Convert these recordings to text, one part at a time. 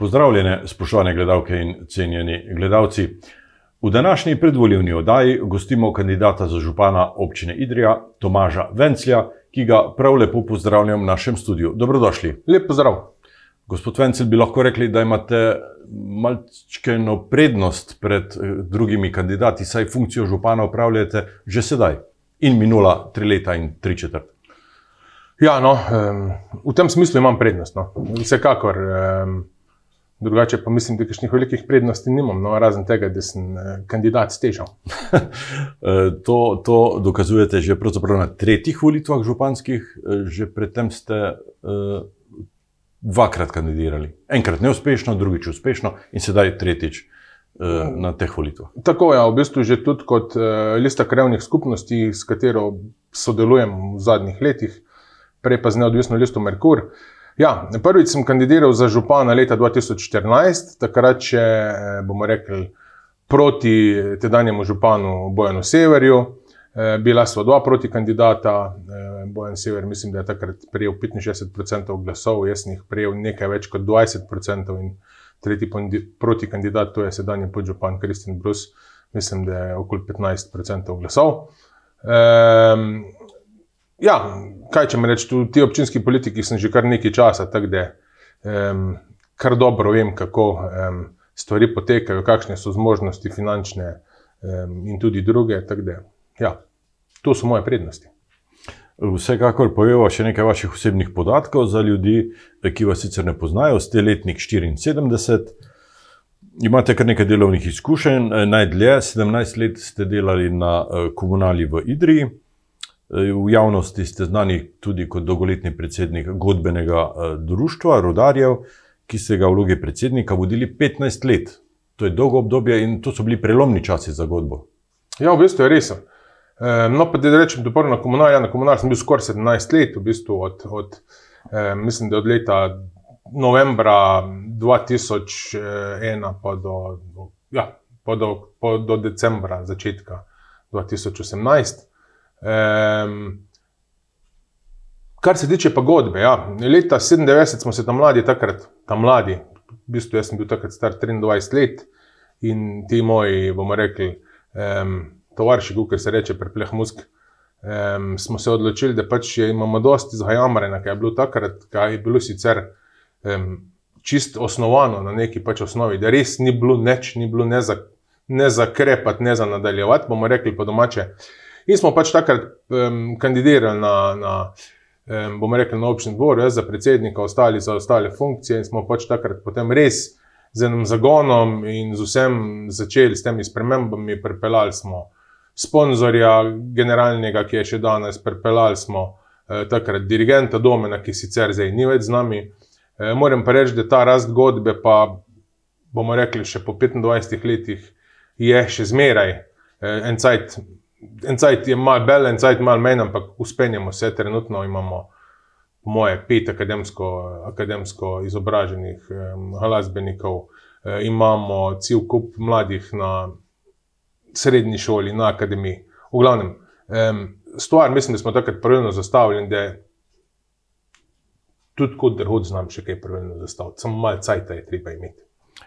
Pozdravljene, spoštovane gledalke in cenjeni gledalci. V današnji predvoljivni oddaji gostimo kandidata za župana občine Idrija, Tomaža Venclja, ki ga prav lepo pozdravljam v našem studiu. Dobrodošli. Lep pozdrav. Gospod Vencel, bi lahko rekli, da imate malčkeno prednost pred eh, drugimi kandidati, saj funkcijo župana upravljate že sedaj in minula tri leta in tri četrt. Ja, no, um, v tem smislu imam prednost. No. Vsekakor. Um, Drugače pa mislim, da kakšnih velikih prednosti nimam, no, razen tega, da sem eh, kandidat s težav. Eh, to, to dokazujete že na tretjih volitvah županskih, eh, že predtem ste uh, dvakrat kandidirali. Enkrat neuspešno, drugič uspešno in sedaj tretjič uh, na teh volitvah. Tako je, ja, v bistvu že tudi kot uh, lista krevnih skupnosti, s katero sodelujem v zadnjih letih, prej pa z neodvisno listo Merkur. Uh, Ja, prvič sem kandidiral za župana leta 2014, takrat še eh, bomo rekli proti tedanjemu županu Bojanu Severju. Eh, bila so dva proti kandidata, eh, Bojan Sever, mislim, da je takrat prejel 65% glasov, jaz sem jih prejel nekaj več kot 20% in tretji proti kandidat, to je sedanji podžupan Kristjan Brus, mislim, da je okoli 15% glasov. Um, Ja, kaj če mi rečeš, v ti občinski politiki sem že kar nekaj časa, tako da um, kar dobro vem, kako um, stvari potekajo, kakšne so zmožnosti finančne um, in tudi druge. Da, ja, to so moje prednosti. Vsekakor pojevo še nekaj vaših osebnih podatkov za ljudi, ki vas sicer ne poznajo. Ste letnik 74, imate kar nekaj delovnih izkušenj, najdlje 17 let ste delali na eh, komunali v Idriji. V javnosti ste znani tudi kot dolgoletni predsednik godbenega eh, društva Rodarjev, ki ste ga v vlogi predsednika vodili 15 let. To je dolgo obdobje in to so bili prelomni časi za godbo. Ja, v bistvu je res. No, pa da rečem, da na komunalni, ja, na komunalni sem bil skoraj 17 let, v bistvu od, od, mislim, od leta novembra 2001 pa do, ja, pa do, pa do decembra začetka 2018. Um, kar se tiče pogodbe, ja, leta 97 smo se tam mladi, takrat tam mladi, v bistvu jaz sem bil takrat star 23 let in ti moji, bomo rekli, um, tovariši, kot se reče, prepleh musk. Um, smo se odločili, da pač imamo dosti zahajamrena, kaj je bilo takrat, kaj je bilo sicer um, čist osnovano na neki pač osnovi, da res ni bilo neč, ni bilo ne za, ne za krepati, ne za nadaljevati, bomo rekli po domače. In smo pač takrat um, kandidirali na, na um, bomo rekli, na občni dvor, jaz za predsednika, ostali za ostale funkcije. In smo pač takrat potem res z enim zagonom in z vsem začeli s temi spremembami. Pripeljali smo sponzorja, generalnega, ki je še danes, pripeljali smo uh, takrat dirigenta Domena, ki sicer zdaj ni več z nami. Uh, moram pa reči, da ta rast godbe, pa bomo rekli, še po 25 letih, je še zmeraj uh, en cajt en cajt je mal bel, en cajt mal menj, ampak uspenjamo se, trenutno imamo, po moje, pet akademsko, akademsko izobraženih glasbenikov, um, imamo cel kup mladih na srednji šoli, na akademiji. V glavnem, um, stvar, mislim, da smo takrat pravilno zastavljeni, da je tudi kot drhod znam še kaj pravilno zastaviti, samo malo cajta je treba imeti.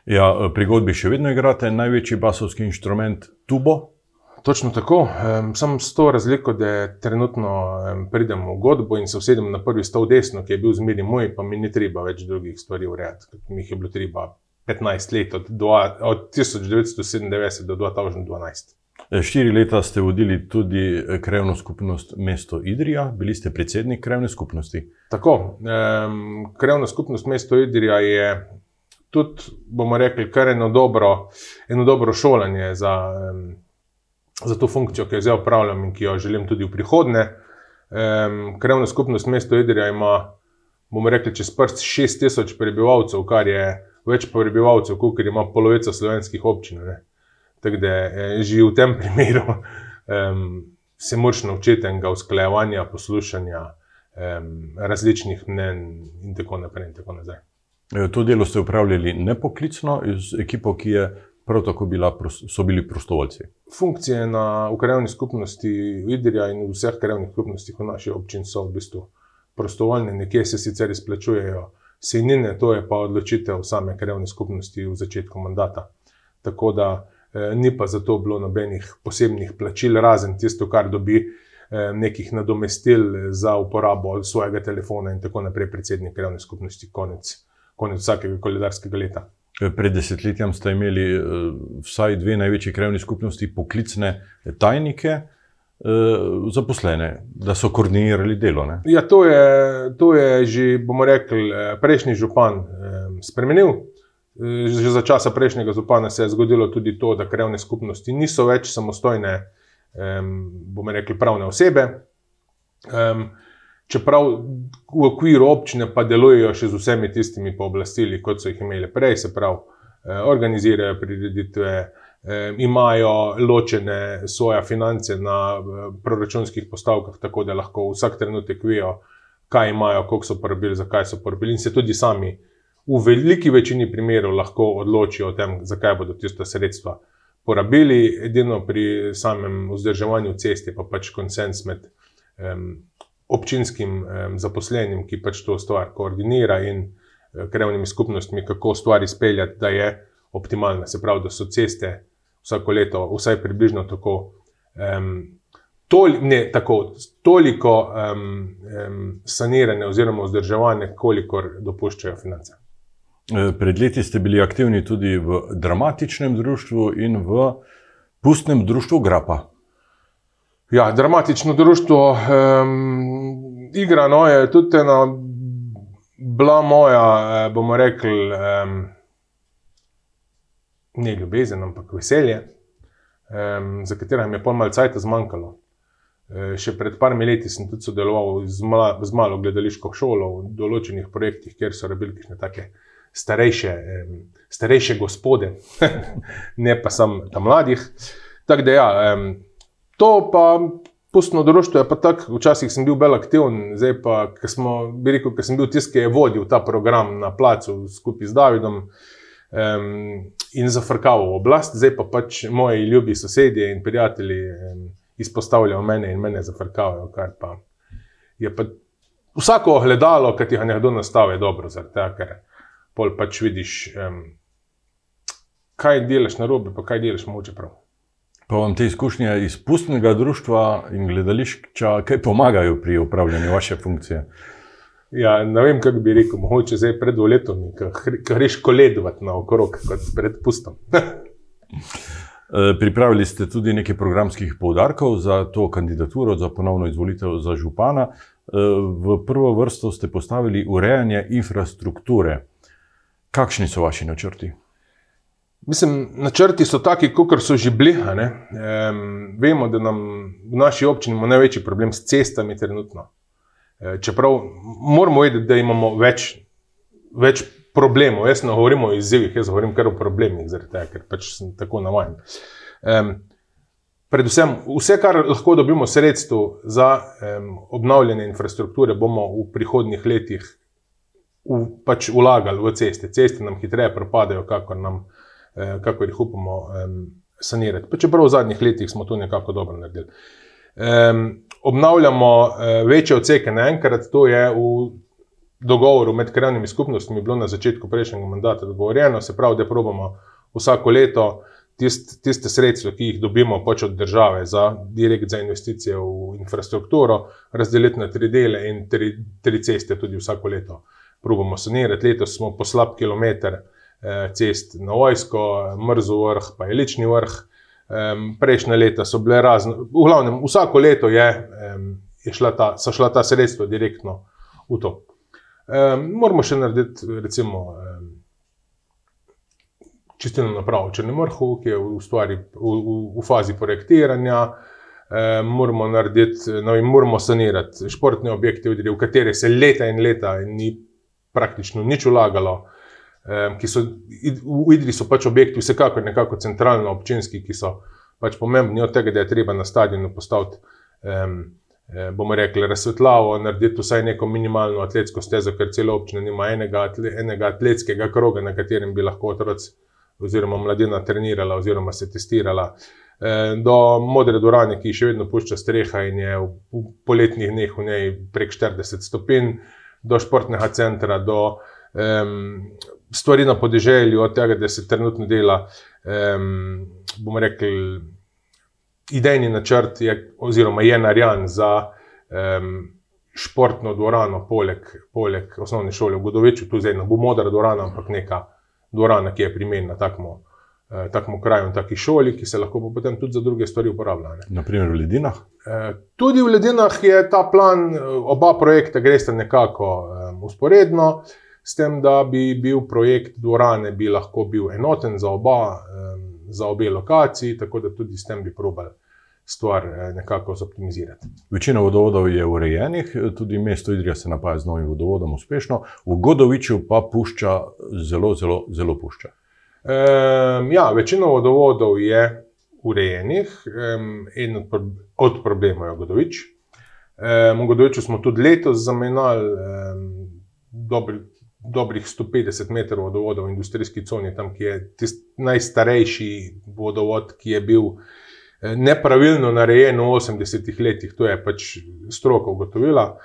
Ja, pri godbi še vedno igrate največji basovski inštrument, tubo. Točno tako, um, samo s to razliko, da trenutno um, pridem v godbo in se usedem na prvi stol desno, ki je bil zmeri moj, pa mi ni treba več drugih stvari urejati, kot mi jih je bilo treba 15 let, od, dva, od 1997 do 2012. E, štiri leta ste vodili tudi e, krevno skupnost mesto Idrija, bili ste predsednik krevne skupnosti. Tako, um, krevna skupnost mesto Idrija je tudi, bomo rekli, kar eno dobro, eno dobro šolanje za. Um, za to funkcijo, ki jo zdaj upravljam in ki jo želim tudi v prihodnje. Um, krevna skupnost mesta Idrija ima, bomo rekli, čez prst 6000 prebivalcev, kar je več prebivalcev, kot ima polovica slovenskih občin. Tako da je že v tem primeru um, se moraš naučiti enega usklajevanja, poslušanja um, različnih mnen in tako naprej. In tako e, to delo ste upravljali nepoklicno z ekipo, ki je prav tako bila, so bili prostovoljci. Funkcije na ukrepni skupnosti Vidrija in vseh krajevnih skupnostih v naši občini so v bistvu prostovoljne, nekje se sicer izplačujejo sejnine, to je pa odločitev same krajovne skupnosti v začetku mandata. Tako da eh, ni pa za to bilo nobenih posebnih plačil, razen tisto, kar dobi eh, nekih nadomestil za uporabo svojega telefona in tako naprej, predsednik krajovne skupnosti, konec, konec vsakega koledarskega leta. Pred desetletjem ste imeli vsaj dve največji krajovni skupnosti poklicne tajnike. Zaposlene, da so koordinirali delo. Ja, to, je, to je že, bomo rekli, prejšnji župan spremenil. Že za časa prejšnjega župana se je zgodilo tudi to, da krajovne skupnosti niso več samostojne, bomo rekli, pravne osebe. Čeprav v okviru občine pa delujejo še z vsemi tistimi pooblastili, kot so jih imeli prej, se pravi, organizirajo prireditve, imajo ločene svoje finance na proračunskih postavkah, tako da lahko vsak trenutek vejo, kaj imajo, koliko so porabili, zakaj so porabili, in se tudi sami v veliki večini primerov lahko odločijo o tem, zakaj bodo tiste sredstva porabili. Edino pri samem vzdrževanju ceste pa pač konsens med um, občinskim um, zaposlenim, ki pač to stvar koordinira, in uh, krevnimi skupnostmi, kako stvar izpeljati, da je optimalna. Se pravi, da so ceste vsako leto, vsaj približno tako. Um, toli, ne, tako toliko um, um, saniranja oziroma vzdrževanja, kolikor dopuščajo finance. E, pred leti ste bili aktivni tudi v dramatičnem društvu in v pustnem društvu Grapa. Ja, dramatično društvo, um, igra, no, je tudi ena, bila moja, e, bomo rekli. Um, ne ljubezen, ampak veselje, um, za katero mi je pol malce časa zmanjkalo. E, še pred parmi leti sem tudi sodeloval z, mla, z malo gledališko šolo v določenih projektih, kjer so rabili nekaj take starejše, um, starejše gospode, ne pa samo tam mladih. Tako da ja, um, to pa. Pustno društvo je pa tako, včasih sem bil bolj aktiven, zdaj pa, ker sem bil tisti, ki je vodil ta program na placu skupaj z Davidom, um, in zafrkal v oblast, zdaj pa pač moji ljubi sosedje in prijatelji um, izpostavljajo mene in mene zafrkavajo. Pa pa vsako gledalo, ki ti ga nekdo nastavi, je dobro, tega, ker pol pač vidiš, um, kaj delaš na robe, pa kaj delaš moče prav. Pa vam te izkušnje iz pustnega društva in gledališča, kaj pomagajo pri upravljanju vaše funkcije? Ja, ne vem, kako bi rekel, mogoče zdaj pred letom, ki greš koledovati na okrog, kot pred pustom. Eh, pripravili ste tudi nekaj programskih poudarkov za to kandidaturo, za ponovno izvolitev za župana. Eh, v prvo vrsto ste postavili urejanje infrastrukture. Kakšni so vaši načrti? Mislim, načrti so taki, kot so že bili. Um, vemo, da nam v naši občini imamo največji problem s cestami trenutno. Eh, čeprav moramo vedeti, da imamo več, več problemov. Jaz ne govorim o izzivih, jaz govorim kar o problemih, tega, ker pač sem tako navaden. Um, predvsem, vse, kar lahko dobimo sredstvo za um, obnavljanje infrastrukture, bomo v prihodnjih letih v, pač vlagali v ceste. Ceste nam hitreje propadajo, kakor, nam, eh, kakor jih upamo sanirati. Pa čeprav v zadnjih letih smo to nekako dobro naredili. Um, obnavljamo uh, večje odseke naenkrat, to je v dogovoru med krajnimi skupnostmi bilo na začetku prejšnjega mandata dogovorjeno, se pravi, da probamo vsako leto tist, tiste sredstva, ki jih dobimo pač od države za direkt za investicije v infrastrukturo, razdeliti na tri dele in tri, tri ceste tudi vsako leto. Probamo sanirati. Letos smo po slab kilometr cest na vojsko, mrzo vrh, pa je lični vrh. Um, prejšnje leta so bile razne, v glavnem, vsako leto je, um, je šla ta, so šla ta sredstva direktno v to. Um, moramo še narediti, recimo, um, čistilno napravo Črnemrhu, ki je v, stvari, v, v, v fazi projektiranja. Um, moramo narediti, no, moramo sanirati športne objekte, v katere se leta in leta ni praktično nič ulagalo ki so v Idri so pač objekti, vsekakor nekako centralno občinski, ki so pač pomembni od tega, da je treba na stadionu postaviti. Um, bomo rekli, razsvetljavo, narediti vsaj neko minimalno atletsko stezo, ker celo občina nima enega, enega atletskega kroga, na katerem bi lahko otroci oziroma mladina trenirala oziroma se testirala. Do modre dvorane, ki še vedno pušča streha in je v poletnih dneh v njej prek 40 stopinj, do športnega centra, do um, stvari na podeželju, od tega, da se trenutno dela, um, bomo rekli, idejni načrt, je, oziroma je narejen za um, športno dvorano, poleg, poleg osnovne šole v Godoviču, tu zdaj ne bo modra dvorana, ampak neka dvorana, ki je primerna takmo. Takemu kraju in taki šoli, ki se lahko potem tudi za druge stvari uporablja. Naprimer v Ledinah? Tudi v Ledinah je ta plan, oba projekta gresta nekako usporedno. Um, s tem, da bi bil projekt dvorane bi lahko bil enoten za, oba, za obe lokaciji, tako da tudi s tem bi probali stvar eh, nekako zoptimizirati. Večina vodovodov je urejenih, tudi mesto Idrija se napaja z novim vodovodom uspešno, v Godoviču pa pušča zelo, zelo, zelo pušča. Um, ja, večina vodovodov je urejenih, um, en od, od problemov je Godovič. Um, v Godoviču smo tudi letos zamenjali um, dobri dobrih 150 metrov vodovoda v industrijski coni, tam je najstarejši vodovod, ki je bil eh, nepravilno narejen v 80-ih letih, to je pač stroka ugotovila.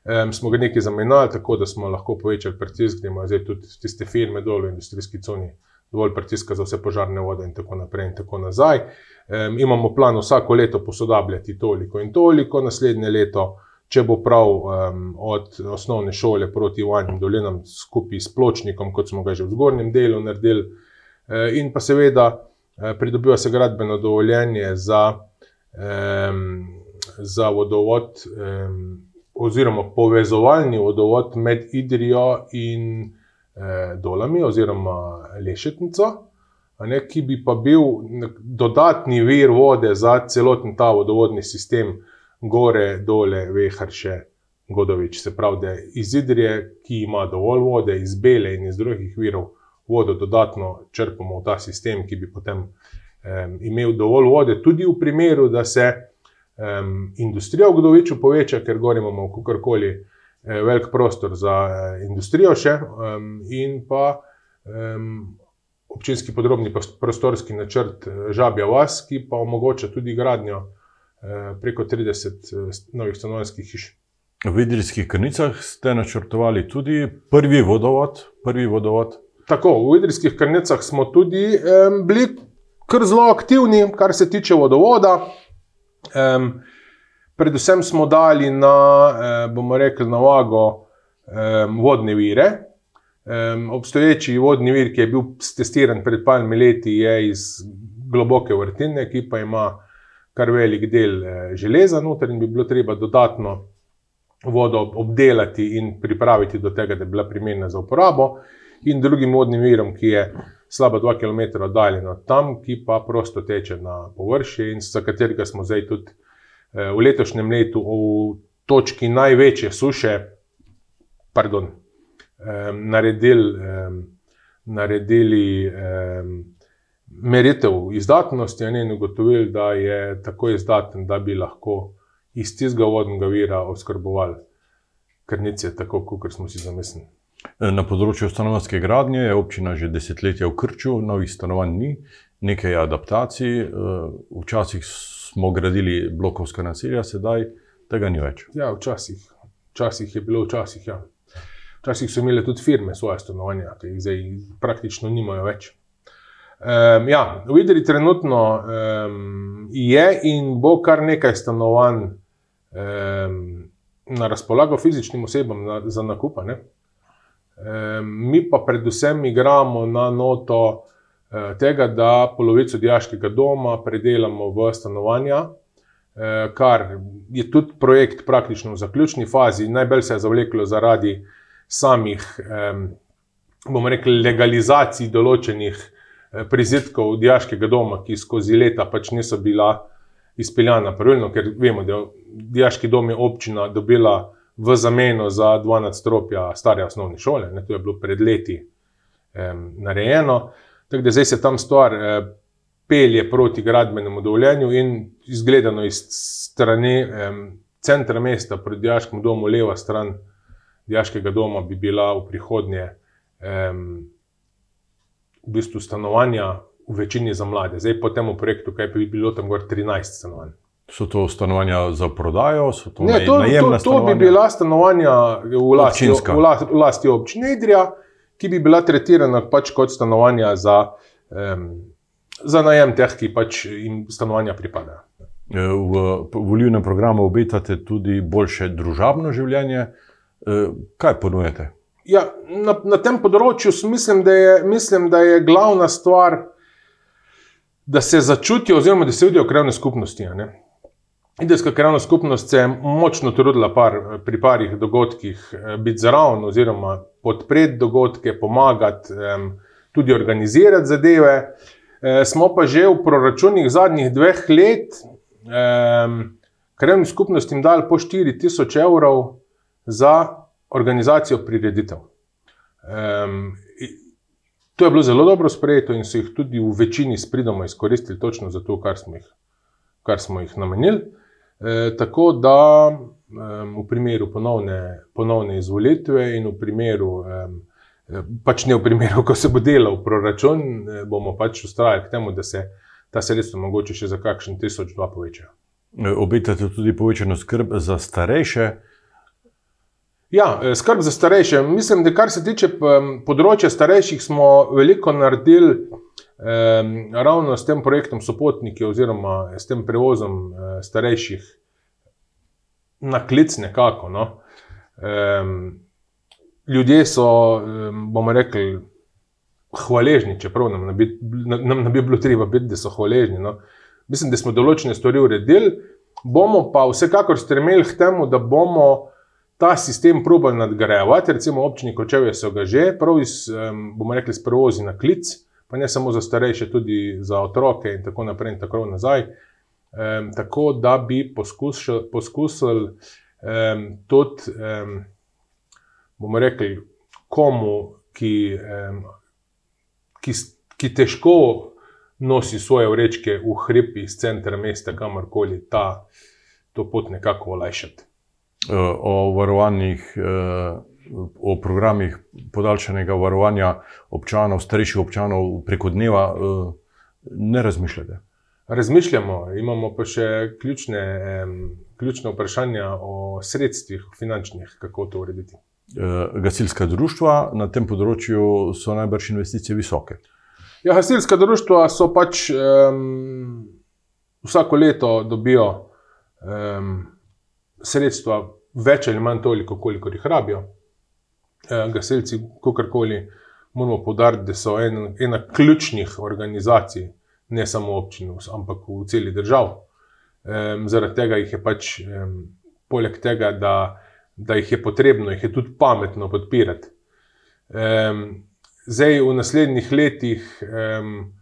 Um, smo ga nekaj zamenjali, tako da smo lahko povečali pritisk, da imajo zdaj tudi tiste firme dol v industrijski coni dovolj pritiska za vse požarne vode in tako naprej in tako nazaj. Um, imamo plan vsako leto posodabljati toliko in toliko, naslednje leto če bo prav um, od osnovne šole proti Vanjim dolinam, skupaj s pločnikom, kot smo ga že v zgornjem delu naredili, uh, in pa seveda uh, pridobiva se gradbeno dovoljenje za, um, za vodovod, um, oziroma povezovalni vodovod med Idrijo in uh, Dolami, oziroma Lešetnico. Ne, ki bi pa bil dodatni vir vode za celoten ta vodovodni sistem, uh, gore, dole, vehar še Godovič. Se pravi, da iz Idrije, ki ima dovolj vode, iz Bele in iz drugih virov, vodo dodatno črpamo v ta sistem, ki bi potem um, imel dovolj vode, tudi v primeru, da se um, industrija v Godoviču poveča, ker gor imamo kakorkoli eh, velik prostor za eh, industrijo še um, in pa. Um, Občinski podrobni prostorski načrt eh, Žabja Vas, ki pa omogoča tudi gradnjo preko 30 eh, novih stanovanjskih hiš. V Idrijskih krnicah ste načrtovali tudi prvi vodovod. Prvi vodovod. Tako, v Idrijskih krnicah smo tudi um, bili kar zelo aktivni, kar se tiče vodovoda. Um, predvsem smo dali na, um, bomo rekli, na vago um, vodne vire. Um, obstoječi vodni vir, ki je bil testiran pred parimi leti, je iz globoke vrtine, ki pa ima kar velik del eh, železa noter in bi bilo treba dodatno vodo obdelati in pripraviti do tega, da bi bila primerna za uporabo, in drugim vodnim virom, ki je slaba 2 km oddaljen od tam, ki pa prosto teče na površje in za katerega smo zdaj tudi eh, v letošnjem letu v točki največje suše, pardon, eh, naredili. naredili meritev izdatnosti in ugotovili, da je tako izdaten, da bi lahko iz tistega vodnega vira oskrboval krnice, tako kot smo si zamislili. Na področju stanovanske gradnje je občina že desetletja v krču, novih stanovanj ni, nekaj adaptacij. Včasih smo gradili blokovska naselja, sedaj tega ni več. Ja, včasih, včasih je bilo, včasih, ja. včasih so imeli tudi firme svoje stanovanja, ki jih zdaj praktično nimajo več. Um, ja, v Idri trenutno um, je in bo kar nekaj stanovanj um, na razpolago fizičnim osebam na, za nakup. Um, mi pa predvsem igramo na noto uh, tega, da polovico diaškega doma predelamo v stanovanja, uh, kar je tudi projekt praktično v zaključni fazi. Najbolj se je zavleklo zaradi samih, um, bomo rekli, legalizacij določenih. Eh, prizitkov diaškega doma, ki skozi leta pač niso bila izpeljana pravilno, ker vemo, da je diaški dom je občina dobila v zameno za dva nadstropja stare osnovne šole, ne, to je bilo pred leti eh, narejeno. Tako da zdaj se tam stvar eh, pelje proti gradbenemu dovoljenju in izgledano iz strani eh, centra mesta proti diaškemu domu, leva stran diaškega doma bi bila v prihodnje. Eh, v bistvu stanovanja, v večini za mlade. Zdaj po tem projektu, kaj bi bilo tam gor 13 stanovanj. So to stanovanja za prodajo, so to ne, to, to, to bi bila stanovanja v lasti, v lasti občine Idrija, ki bi bila tretirana pač kot stanovanja za, um, za najem teh, ki pač jim stanovanja pripadajo. Eh, v volilnem programu obetate tudi boljše družabno življenje. Eh, kaj ponujete? Ja, na, na tem področju mislim da, je, mislim, da je glavna stvar, da se začutijo, oziroma da se vidijo krajne skupnosti. Idejska krajna skupnost se je močno trudila par, pri parih dogodkih biti zraven, oziroma podpreti dogodke, pomagati, tudi organizirati zadeve. E, smo pa že v proračunih zadnjih dveh let krajnim skupnostim dali po 4000 evrov za organizacijo prireditev. Um, to je bilo zelo dobro sprejeto in so jih tudi v večini s pridom izkoristili točno za to, kar smo jih, kar smo jih namenili. E, tako da um, v primeru ponovne, ponovne izvolitve in v primeru. Um, Pač ne v primeru, ko se bo delal proračun, bomo pač ustrajali k temu, da se ta sredstva mogoče še za kakšen tisoč, dva povečajo. E, obetate tudi povečano skrb za starejše? Ja, e, skrb za starejše. Mislim, da kar se tiče področja starejših, smo veliko naredili eh, ravno s tem projektom Sopotniki oziroma s tem prevozom eh, starejših na klic nekako. No. Eh, ljudje so, eh, bomo rekli, hvaležni, čeprav nam ne bi, nam ne bi bilo treba biti, da so hvaležni. No. Mislim, da smo določene stvari uredili, bomo pa vsekakor stremeli k temu, da bomo ta sistem probali nadgrajevati. Recimo, občini Kočevje so ga že, prav iz, bomo rekli, s prevozi na klic, pa ne samo za starejše, tudi za otroke in tako naprej in tako nazaj. Um, tako da bi poskušali poskusil, um, tudi, um, bomo rekli, komu, ki um, ki, ki težko nosi svoje vrečke v hrib iz centra mesta, kamorkoli ta to pot nekako olajšati. Eh, o varovanjih, eh, o programih podaljšanega varovanja občanov, starejših občanov preko dneva, eh, ne razmišljate. Razmišljamo, imamo pa še ključne, ključne vprašanja o sredstvih, finančnih, kako to urediti. Gasilska društva na tem področju so najbrž investicije visoke. Ja, gasilska društva so pač um, vsako leto dobijo um, sredstva, več ali manj toliko, koliko jih rabijo. E, gasilci, kakorkoli, moramo povdariti, da so en, ena ključnih organizacij, ne samo občin, ampak v celi državi. Um, zaradi tega jih je pač, um, poleg tega, da da jih je potrebno, jih je tudi pametno podpirati. Um, zdaj, v naslednjih letih, um,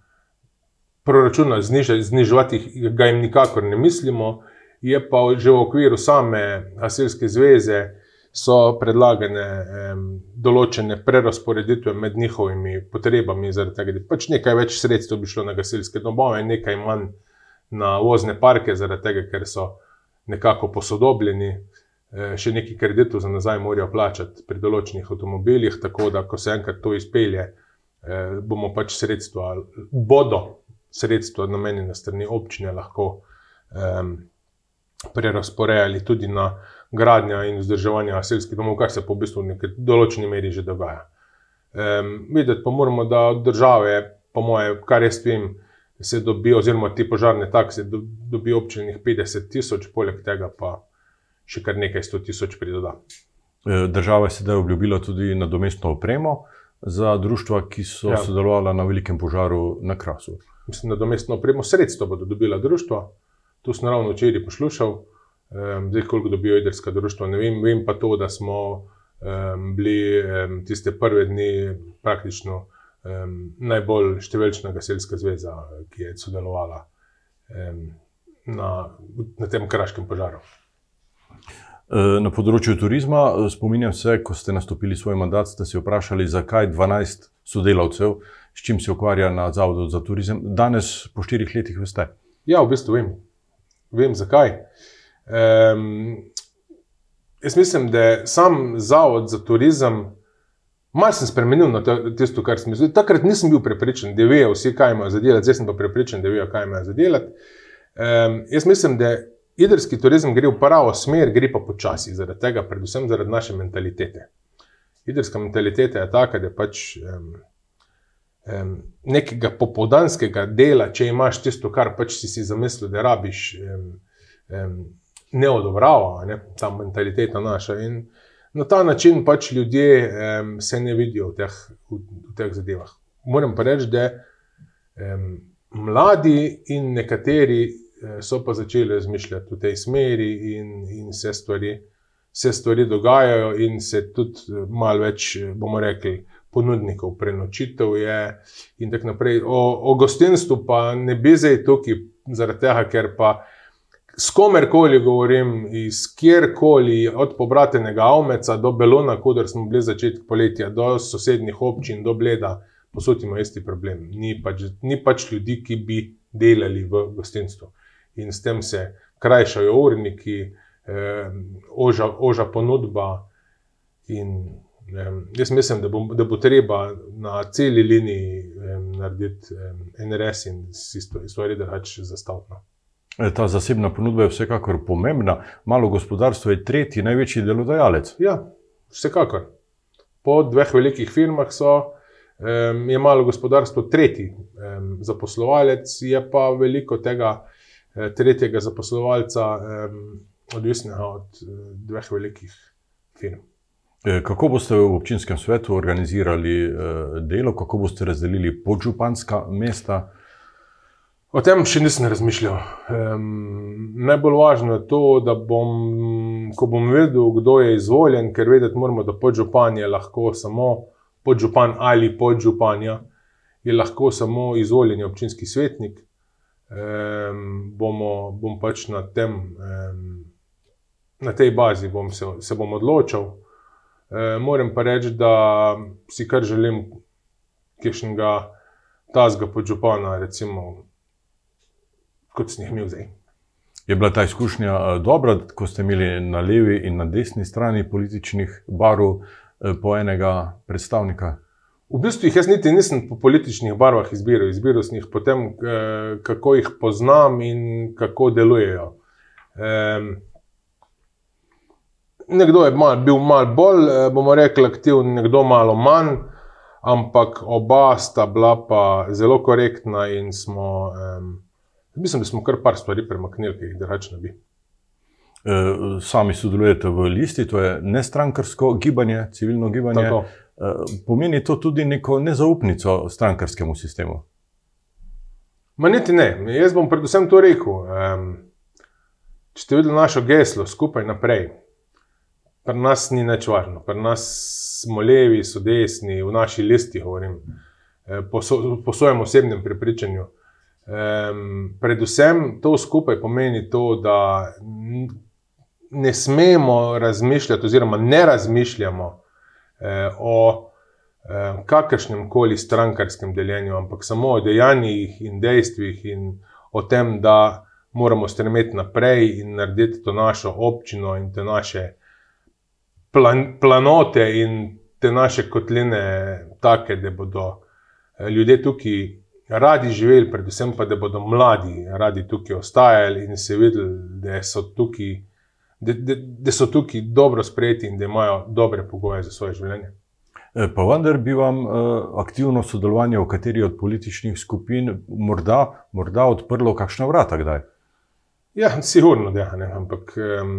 proračuna znižati, znižati ga jim nikakor ne mislimo, je pa že v okviru same Asilske zveze. So predlagane um, določene prerasporeditve med njihovimi potrebami, zaradi tega, da pač nekaj več sredstev bi šlo na gasilske domove, nekaj manj na vozne parke, zaradi tega, ker so nekako posodobljeni. Eh, še nekaj kreditov za nazaj morajo plačati pri določenih avtomobilih, tako da, ko se enkrat to izpelje, eh, bomo pač sredstva, bodo sredstva namenjena strani občine lahko um, prerasporejali tudi na gradnja in vzdrževanje asilskih domov, kar se po v bistvu v neki določeni meri že dogaja. Um, videti pa moramo, da od države, po moje, kar jaz vem, se dobijo, oziroma ti požarne takse, dobijo občine 50 tisoč, poleg tega pa še kar nekaj sto tisoč pridoda. E, država je sedaj obljubila tudi nadomestno opremo za društva, ki so ja. sodelovala na velikem požaru na Krasu. Mislim, nadomestno opremo, sredstvo bodo dobila društva. Tu sem ravno včeraj poslušal, um, zdaj koliko dobijo jedrska društva. Ne vem, vem pa to, da smo um, bili um, tiste prve dni praktično um, najbolj številčna gasilska zveza, ki je sodelovala um, na, na tem kraškem požaru. Eh, na področju turizma, eh, spominjam se, ko ste nastopili svoj mandat, ste se vprašali, zakaj 12 sodelavcev, s čim se ukvarja na Zavodu za turizem. Danes, po štirih letih, veste. Ja, v bistvu vem, vem zakaj. Um, jaz mislim, da je sam Zavod za turizem. Mal sem spremenil na tisto, kar sem mislil. Takrat nisem bil prepričan, da vejo vsi, kaj imajo za delati, zdaj sem pa prepričan, da vejo, kaj imajo za delati. Um, jaz mislim, da Idrski turizem gre v pravo smer, gre pa počasi, zaradi tega, predvsem zaradi naše mentalitete. idrska mentaliteta je taka, da pač um, um, nekega popoldanskega dela, če imaš tisto, kar pač si si zamislil, da rabiš, um, um, ne odobrava, ne, ta mentaliteta naša. In na ta način pač ljudje um, se ne vidijo v teh, v, v teh zadevah. Moram pa reči, da um, mladi in nekateri eh, so pa začeli razmišljati v tej smeri, in, in se, stvari, se stvari dogajajo, in se tudi eh, malo več, eh, bomo rekli, ponudnikov, prenočitev je. In tako naprej. O, o gostinstvu pa ne bi zdaj tukaj, zaradi tega, ker pa. S komerkoli govorim, iz kjerkoli, od pobratenega Avmeca do Belona, kudar smo bili začetek poletja, do sosednjih občin, do Bleda, posod ima isti problem. Ni pač, ni pač ljudi, ki bi delali v gostinstvu. In s tem se krajšajo urniki, eh, oža, oža ponudba. In, eh, jaz mislim, da bo, da bo treba na celi liniji eh, narediti eh, NRS in si stvari drugače zastaviti. No. E, ta zasebna ponudba je vsekakor pomembna. Malo gospodarstvo je tretji največji delodajalec. Ja, vsekakor. Po dveh velikih firmah so je malo gospodarstvo tretji zaposlovalec, je pa veliko tega eh, tretjega zaposlovalca odvisnega od eh, dveh velikih firm. E, kako boste v občinskem svetu organizirali eh, delo, kako boste razdelili podžupanska mesta? O tem še nisem razmišljal. Um, najbolj važno je to, da bom, ko bom vedel, kdo je izvoljen, ker vedeti moramo, da podžupan je lahko samo podžupan ali podžupanja, je lahko samo izvoljeni občinski svetnik. Um, bomo, bom pač na, tem, um, na tej bazi bom se, se bom odločil. Um, moram pa reči, da si kar želim, kišnega tazga podžupana, recimo, kot sem jih imel zdaj. Je bila ta izkušnja uh, dobra, ko ste imeli na levi in na desni strani političnih barov? Eh, po enega predstavnika? V bistvu jih jaz niti nisem po političnih barvah izbiral, izbiral sem jih po tem, eh, kako jih poznam in kako delujejo. Nekdo je mal, bil malo bolj, eh, bomo rekli, aktiven, nekdo malo manj, ampak oba sta bila pa zelo korektna in smo, mislim, da smo kar par stvari premaknili, ki jih drugače ne bi. Eh, sami sodelujete v listi, to je nestrankarsko gibanje, civilno gibanje. Tako. Eh, pomeni to tudi neko nezaupnico strankarskemu sistemu? Ma niti ne. Jaz bom predvsem to rekel. Če ste videli našo geslo, skupaj naprej, pri nas ni nič važno, pri nas smo levi, so desni, v naši listi govorim, eh, po, po svojem osebnem prepričanju. Predvsem to skupaj pomeni to, da ne smemo razmišljati, oziroma ne razmišljamo eh, o eh, kakršnem koli strankarskem deljenju, ampak samo o dejanjih in dejstvih in o tem, da moramo stremeti naprej in narediti to našo občino in te naše plan, planote in te naše kotline take, da bodo eh, ljudje tukaj. Radi živeli, predvsem pa, da bodo mladi radi tukaj ostajali in se videli, da so tukaj da, da, da so tukaj dobro sprejeti in da imajo dobre pogoje za svoje življenje. E, pa vendar bi vam uh, aktivno sodelovanje v kateri od političnih skupin morda, morda odprlo kakšna vrata kdaj? Ja, sigurno, da ne. Ampak um,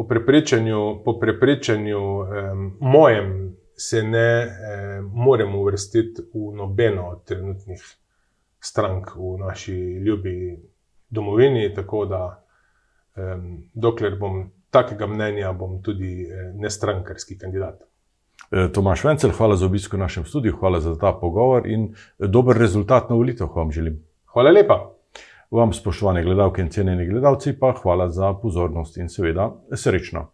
po prepričanju, po prepričanju um, mojem se ne um, moremo uvrstiti v nobeno od trenutnih strank v naši ljubi domovini. Tako da dokler bom takega mnenja, bom tudi eh, nestrankarski kandidat. E, Tomaš Vencel, hvala za obisk v našem studiu, hvala za ta pogovor in eh, dober rezultat na volitev vam želim. Hvala lepa. Vam, spoštovane gledalke in cenjeni gledalci, pa hvala za pozornost in seveda srečno.